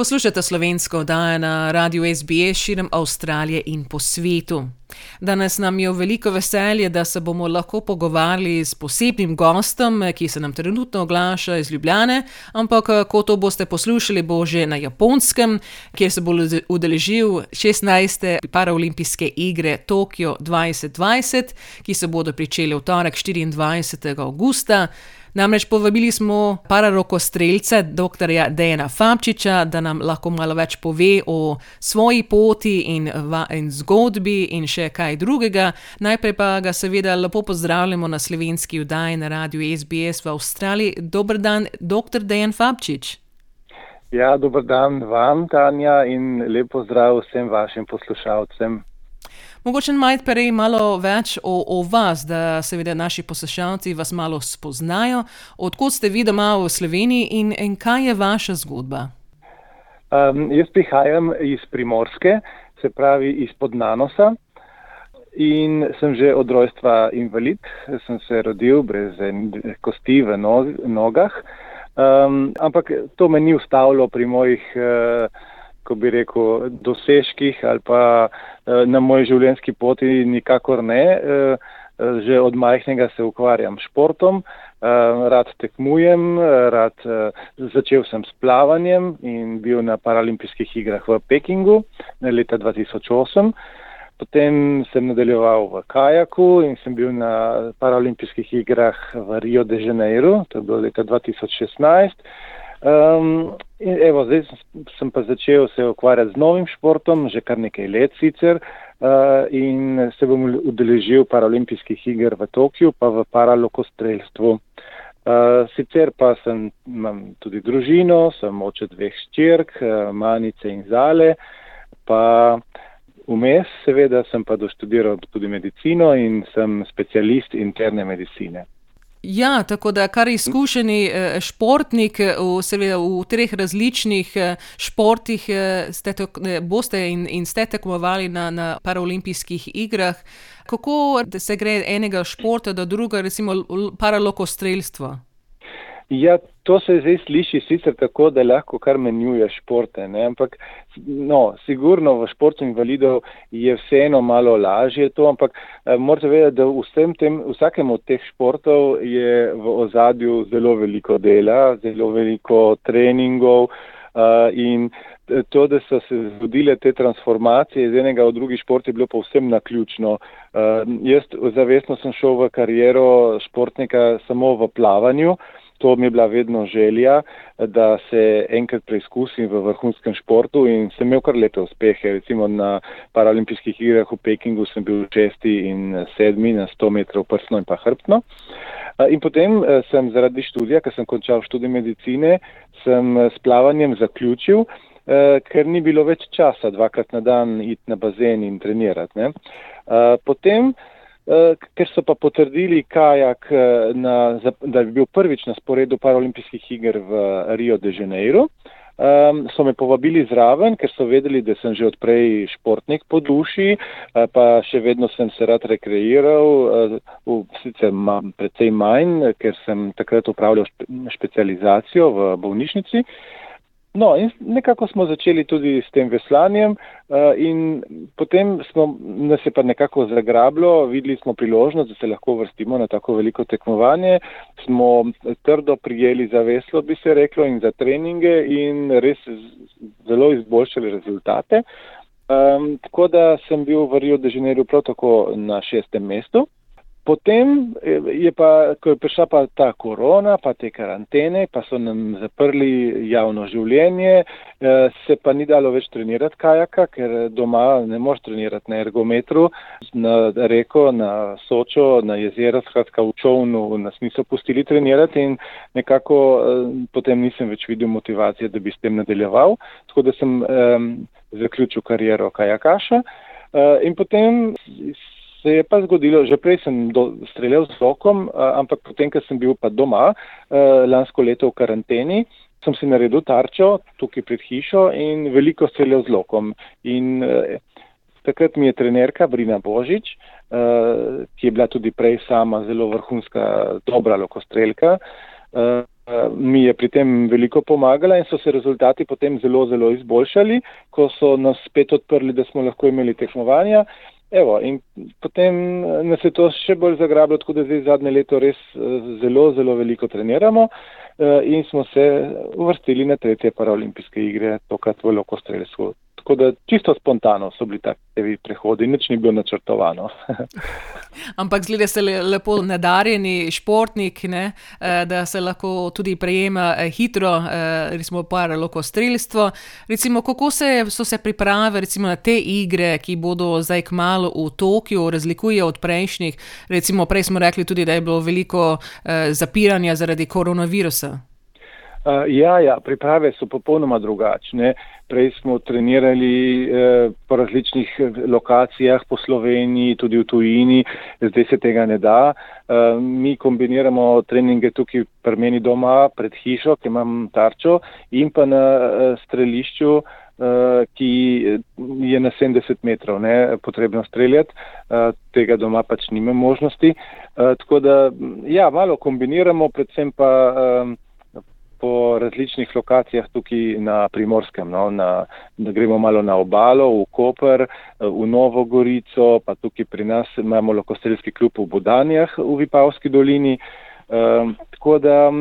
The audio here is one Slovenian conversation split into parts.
Poslušate slovensko oddajo na radiju SBS širom Avstralije in po svetu. Danes nam je veliko veselje, da se bomo lahko pogovarjali s posebnim gostom, ki se nam trenutno oglaša iz Ljubljane, ampak ko to boste poslušali, bo že na japonskem, kjer se bo udeležil 16. paraolimpijske igre Tokio 2020, ki se bodo pričele v torek 24. augusta. Namreč povabili smo pararokostrelca, dr. Dejana Fabčiča, da nam lahko malo več pove o svoji poti in, in zgodbi in še kaj drugega. Najprej pa ga seveda lepo pozdravljamo na slovenski vdaji na radiju SBS v Avstraliji. Dobr dan, dr. Dejan Fabčič. Ja, dober dan vam, Tanja, in lepo zdrav vsem vašim poslušalcem. Mogoče majte prej malo več o, o vas, da seveda naši poslušalci vas malo spoznajo. Odkud ste vi doma v Sloveniji in, in kaj je vaša zgodba? Um, jaz prihajam iz Primorske, se pravi iz Podnanosa. In sem že od rojstva invalid, sem se rodil brez kosti v nogah, um, ampak to me ni ustavilo pri mojih uh, ko bi rekel, dosežkih ali pa eh, na moji življenjski poti nikakor ne. Eh, že od majhnega se ukvarjam s športom, eh, rad tekmujem, rad začel sem s plavanjem in bil na paralimpijskih igrah v Pekingu leta 2008. Potem sem nadaljeval v kajaku in sem bil na paralimpijskih igrah v Rio de Janeiro, to je bilo leta 2016. Um, in evo, zdaj sem pa začel se ukvarjati z novim športom, že kar nekaj let sicer, uh, in se bom udeležil paralimpijskih iger v Tokiu, pa v paralokostrelstvu. Uh, sicer pa sem, imam tudi družino, sem oče dveh ščirk, uh, manice in zale, pa vmes seveda sem pa doštudiral tudi medicino in sem specialist interne medicine. Ja, tako da kar izkušeni eh, športnik eh, v, seveda, v treh različnih eh, športih ste, boste in, in ste tekmovali na, na paraolimpijskih igrah. Kako se gre enega športa do drugega, recimo paralokostrelstvo? Ja, to se zdaj sliši sicer tako, da lahko kar menjuje športe, ne? ampak no, sigurno v športu invalidov je vseeno malo lažje to, ampak eh, morate vedeti, da v tem, vsakem od teh športov je v ozadju zelo veliko dela, zelo veliko treningov eh, in to, da so se zgodile te transformacije iz enega v drugi šport je bilo povsem naključno. Eh, jaz zavestno sem šel v kariero športnika samo v plavanju, to mi je bila vedno želja, da se enkrat preizkusim v vrhunskem športu in sem imel kar lepe uspehe. Recimo na paralimpijskih igrah v Pekingu sem bil šesti in sedmi na 100 metrov prsno in pa hrbtno. In potem sem zaradi študija, ker sem končal študij medicine, sem s plavanjem zaključil, ker ni bilo več časa dvakrat na dan iti na bazen in trenirati. Ne. Potem ker so pa potrdili kajak, eh, na, da bi bil prvič na sporedu paralimpijskih iger v Rio de Janeiro. Um, so me povabili zraven, ker so vedeli, da sem že odprej športnik po duši, pa še vedno sem se rad rekreiral, uh, sicer imam precej manj, ker sem takrat upravljal špe specializacijo v bolnišnici. Uh, No, in nekako smo začeli tudi s tem veslanjem, uh, in potem smo nas je pa nekako zagrablo, videli smo priložnost, da se lahko vrstimo na tako veliko tekmovanje, smo trdo prijeli za veslo, bi se reklo, in za treninge, in res zelo izboljšali rezultate. Um, tako da sem bil v Rio de Janeiro prav tako na šestem mestu. Potem eh, je pa, ko je prišla pa ta korona, pa te karantene, pa so nam zaprli javno življenje, eh, se pa ni dalo več trenirati kajaka, ker doma ne moreš trenirati na ergometru, na reko, na sočo, na jezero, skratka v čovnu nas niso pustili trenirati in nekako eh, potem nisem več videl motivacije, da bi s tem nadaljeval, tako da sem um, zaključil kariero kajakaša. Uh, in potem se je pa zgodilo, že prej sem streljal z rokom, ampak potem, ko sem bil pa doma lansko leto v karanteni, sem si naredil tarčo tukaj pred hišo in veliko streljav z lokom. In uh, takrat mi je trenerka Brina Božič, uh, ki je bila tudi prej sama zelo vrhunska, dobra lokostrelka, uh, mi je pri tem veliko pomagala in so se rezultati potem zelo, zelo izboljšali, ko so nas spet odprli, da smo lahko imeli tekmovanja. Evo, in potem nas je to še bolj zagrabilo, tako da zdaj zadnje leto res zelo, zelo veliko treniramo. Eh, in smo se uvrstili na tretje paraolimpijske igre, tokrat v Lokostrelsu. Tako da čisto spontano so bili taki prehodi, nič ni bilo načrtovano. Ampak zgleda se lepo nadarjeni športnik, ne? Eh, da se lahko tudi prejema eh, hitro, recimo paraloko strelstvo. Recimo, kako se, so se priprave recimo, na te igre, ki bodo zdaj kmalo v Tokiu, razlikuje od prejšnjih? Recimo, prej smo rekli tudi, da je bilo veliko zapiranja zaradi koronavirusa. Uh, ja, ja, priprave so popolnoma drugačne. Prej smo trenirali eh, po različnih eh, lokacijah po Sloveniji, tudi v tujini, zdaj se tega ne da. Eh, mi kombiniramo treninge tukaj pri meni doma, pred hišo, ki imam tarčo, in pa na eh, strelišču, eh, ki je na 70 metrov, ne potrebno streljati. Eh, tega doma pač nima možnosti. Eh, tako da, ja, malo kombiniramo, predvsem pa. Eh, po različnih lokacijah tukaj na Primorskem, no, na, da gremo malo na obalo, v Koper, v Novo Gorico, pa tukaj pri nas imamo lokostelski klub v Budanjah v Vipavski dolini, um, tako da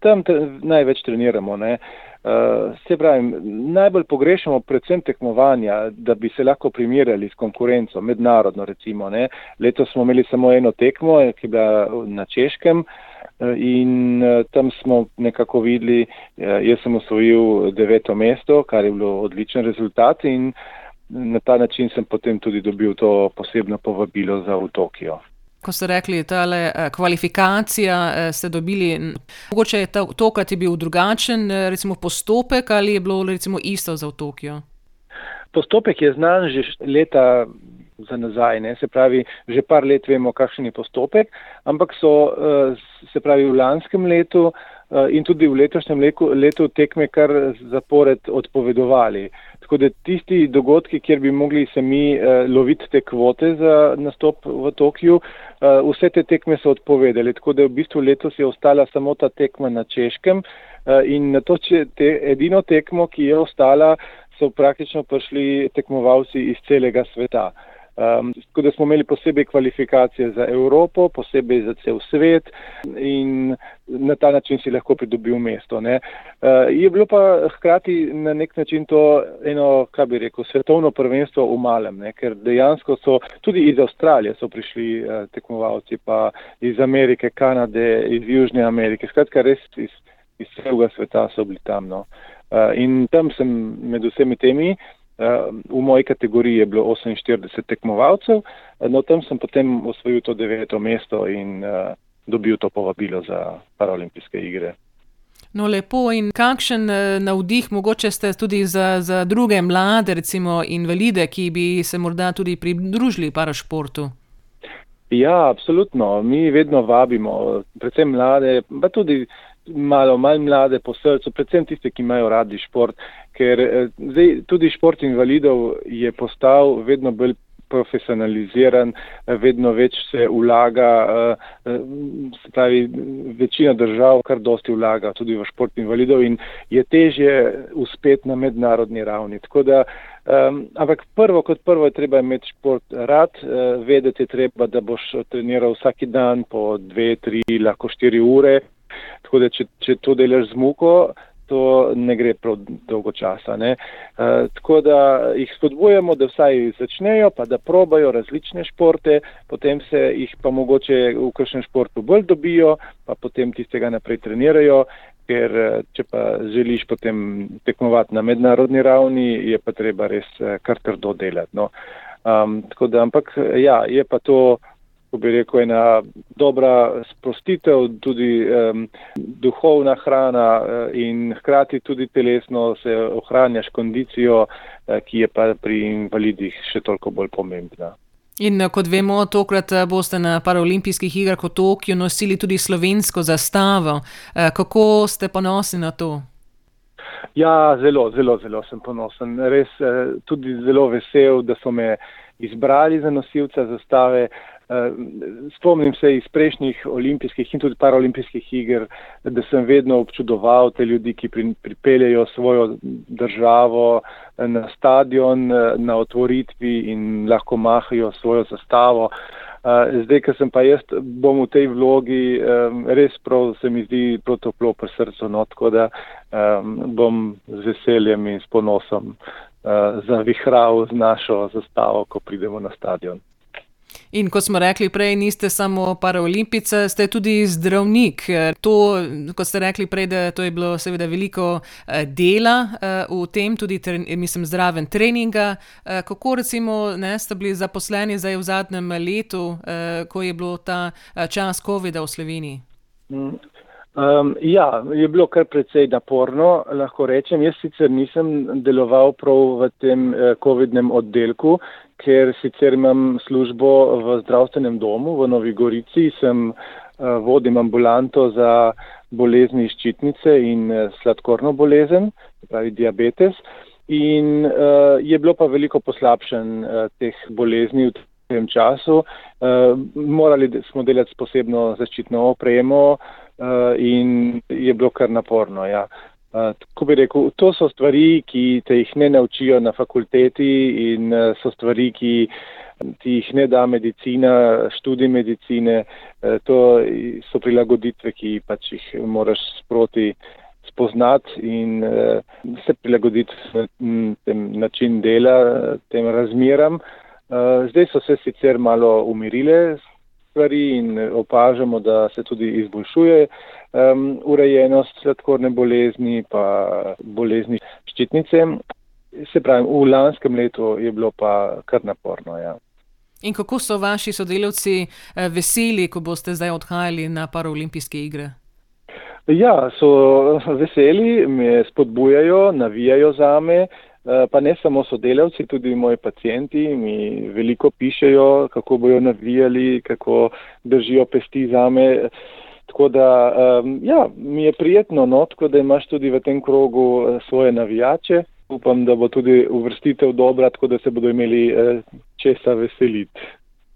tam te, največ treniramo. Ne. Uh, se pravi, najbolj pogrešamo predvsem tekmovanja, da bi se lahko primerjali s konkurenco, mednarodno recimo. Ne. Leto smo imeli samo eno tekmo, ki je bila na Češkem, uh, in eh, tam smo nekako videli, eh, jaz sem osvojil deveto mesto, kar je bilo odličen rezultat in na ta način sem potem tudi dobil to posebno povabilo za v Tokio. Ko ste rekli, da je kvalifikacija, ste dobili, mogoče je tokrat je bil drugačen, recimo postopek ali je bilo recimo isto za v Tokio? Postopek je znan že leta za nazaj. Ne? Se pravi, že par let vemo, kakšen je postopek, ampak so eh, se pravi v lanskem letu eh, in tudi v letošnjem letu tekme kar zapored odpovedovali. Tako da tisti dogodki, kjer bi mogli se mi eh, loviti te kvote za nastop v Tokiju, vse te tekme so odpovedali. Tako da v bistvu letos je ostala samo ta tekma na Češkem in na to, če te edino tekmo, ki je ostala, so praktično prišli tekmovalci iz celega sveta. Um, tako da smo imeli posebej kvalifikacije za Evropo, posebej za cel svet in na ta način si lahko pridobil mesto. Uh, je bilo pa hkrati na nek način to eno, kaj bi rekel, svetovno prvenstvo v malem, ne? ker dejansko so tudi iz Avstralije so prišli uh, tekmovalci, pa iz Amerike, Kanade, iz Južne Amerike, skratka res iz, iz celega sveta so bili tam. No? Uh, in tam sem med vsemi temi. V moji kategoriji je bilo 48 tekmovalcev, no tam sem potem osvojil to deveto mesto in uh, dobil to povabilo za paraolimpijske igre. No, lepo in kakšen navdih mogoče ste tudi za, za druge mlade, recimo invalide, ki bi se morda tudi pridružili parašportu? Ja, absolutno. Mi vedno vabimo, predvsem mlade, pa tudi malo manj mlade po srcu, predvsem tiste, ki imajo radi šport, ker eh, zdaj tudi šport invalidov je postal vedno bolj profesionaliziran, eh, vedno več se vlaga, eh, se pravi, večina držav kar dosti vlaga tudi v šport invalidov in je težje uspeti na mednarodni ravni. Tako da, um, ampak prvo kot prvo je treba imeti šport rad, vedeti je treba, da boš treniral vsak dan po dve, tri, lahko štiri ure. Tako da, če, če to delaš z muko, to ne gre prav dolgo časa. E, tako da jih spodbujamo, da vsaj začnejo, pa da probajo različne športe, potem se jih pa mogoče v kakšnem športu bolj dobijo, pa potem tistega naprej trenirajo. Ker če pa želiš potem tekmovati na mednarodni ravni, je pa treba res kar trdo delati. No. Um, tako da, ampak ja, je pa to ko bi rekel, ena dobra sprostitev, tudi um, duhovna hrana uh, in hkrati tudi telesno se ohranjaš kondicijo, uh, ki je pa pri invalidih še toliko bolj pomembna. In eh, kot vemo, tokrat boste na paraolimpijskih igrah v Tokiu nosili tudi slovensko zastavo. Kako ste ponosni na to? Ja, zelo, zelo, zelo sem ponosen. Res tudi zelo vesel, da so me izbrali za nosilca zastave. Eh, spomnim se iz prejšnjih olimpijskih in tudi paralimpijskih iger, da sem vedno občudoval te ljudi, ki pripeljajo svojo državo eh, na stadion, eh, na otvoritvi in lahko mahajo svojo zastavo. Zdaj, ker sem pa jaz, bom v tej vlogi res prav, se mi zdi prav toplo pri srcu, no, tako da bom z veseljem in s ponosom zavihral z našo zastavo, ko pridemo na stadion. In kot smo rekli prej, niste samo paraolimpice, ste tudi zdravnik. To, kot ste rekli prej, da to je bilo seveda veliko eh, dela eh, v tem, tudi mislim, zraven treninga. Eh, kako recimo ne, ste bili zaposleni zdaj v zadnjem letu, ko je bilo ta čas COVID-a v Sloveniji? Mm. Um, ja, je bilo kar precej naporno, lahko rečem. Jaz sicer nisem deloval prav v tem uh, COVID-nem oddelku, ker sicer imam službo v zdravstvenem domu v Novi Gorici, sem uh, vodim ambulanto za bolezni ščitnice in uh, sladkorno bolezen, pravi diabetes. In uh, je bilo pa veliko poslabšen uh, teh bolezni v tem času. Uh, morali smo delati s posebno zaščitno opremo uh, in je bilo kar naporno. Ja. Uh, Tako bi rekel, to so stvari, ki te jih ne naučijo na fakulteti in so stvari, ki ti jih ne da medicina, študij medicine. To so prilagoditve, ki pač jih moraš sproti spoznati in se prilagoditi tem način dela, tem razmeram. Zdaj so se sicer malo umirile stvari in opažamo, da se tudi izboljšuje um, urejenost sladkorne bolezni, pa bolezni ščitnice. Se pravi, v lanskem letu je bilo pa kar naporno. Ja. In kako so vaši sodelavci eh, veseli, ko boste zdaj odhajali na paraolimpijske igre? Ja, so veseli, me spodbujajo, navijajo za me, pa ne samo sodelavci, tudi moji pacijenti mi veliko pišejo, kako bojo navijali, kako držijo pesti za me. Tako da, ja, mi je prijetno, no, tako da imaš tudi v tem krogu eh, svoje navijače. Upam, da bo tudi uvrstitev dobra, tako da se bodo imeli eh, česa veseliti.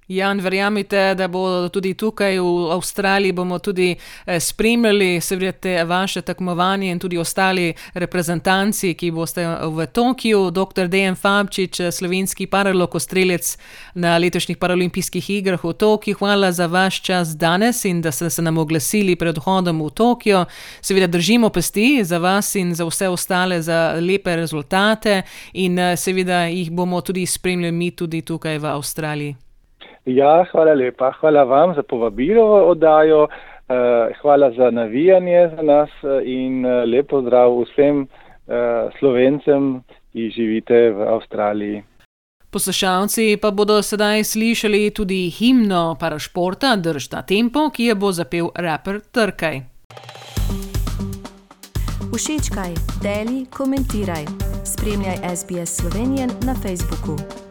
Jan, verjamite, da bo tudi tukaj v Avstraliji bomo tudi eh, spremljali seveda vaše tekmovanje in tudi ostali reprezentanci, ki boste v Tokiu, dr. Dejan Fabčič, slovenski paralokostrelec na letošnjih paralimpijskih igrah v Tokiu. Hvala za vaš čas danes in da ste se nam oglasili pred odhodom v Tokio. Seveda držimo pesti za vas in za vse ostale za lepe rezultate in eh, seveda jih bomo tudi spremljali mi tudi tukaj v Avstraliji. Ja, hvala lepa. Hvala vam za povabilo v oddajo. Eh, hvala za navijanje za nas eh, in eh, lepo zdrav vsem slovencem, ki živite v Avstraliji. Poslušalci pa bodo sedaj slišali tudi himno parašporta Držta Tempo, ki je bo zapel raper Trkaj. Všečkaj, deli, komentiraj. Spremljaj SBS Slovenijo na Facebooku.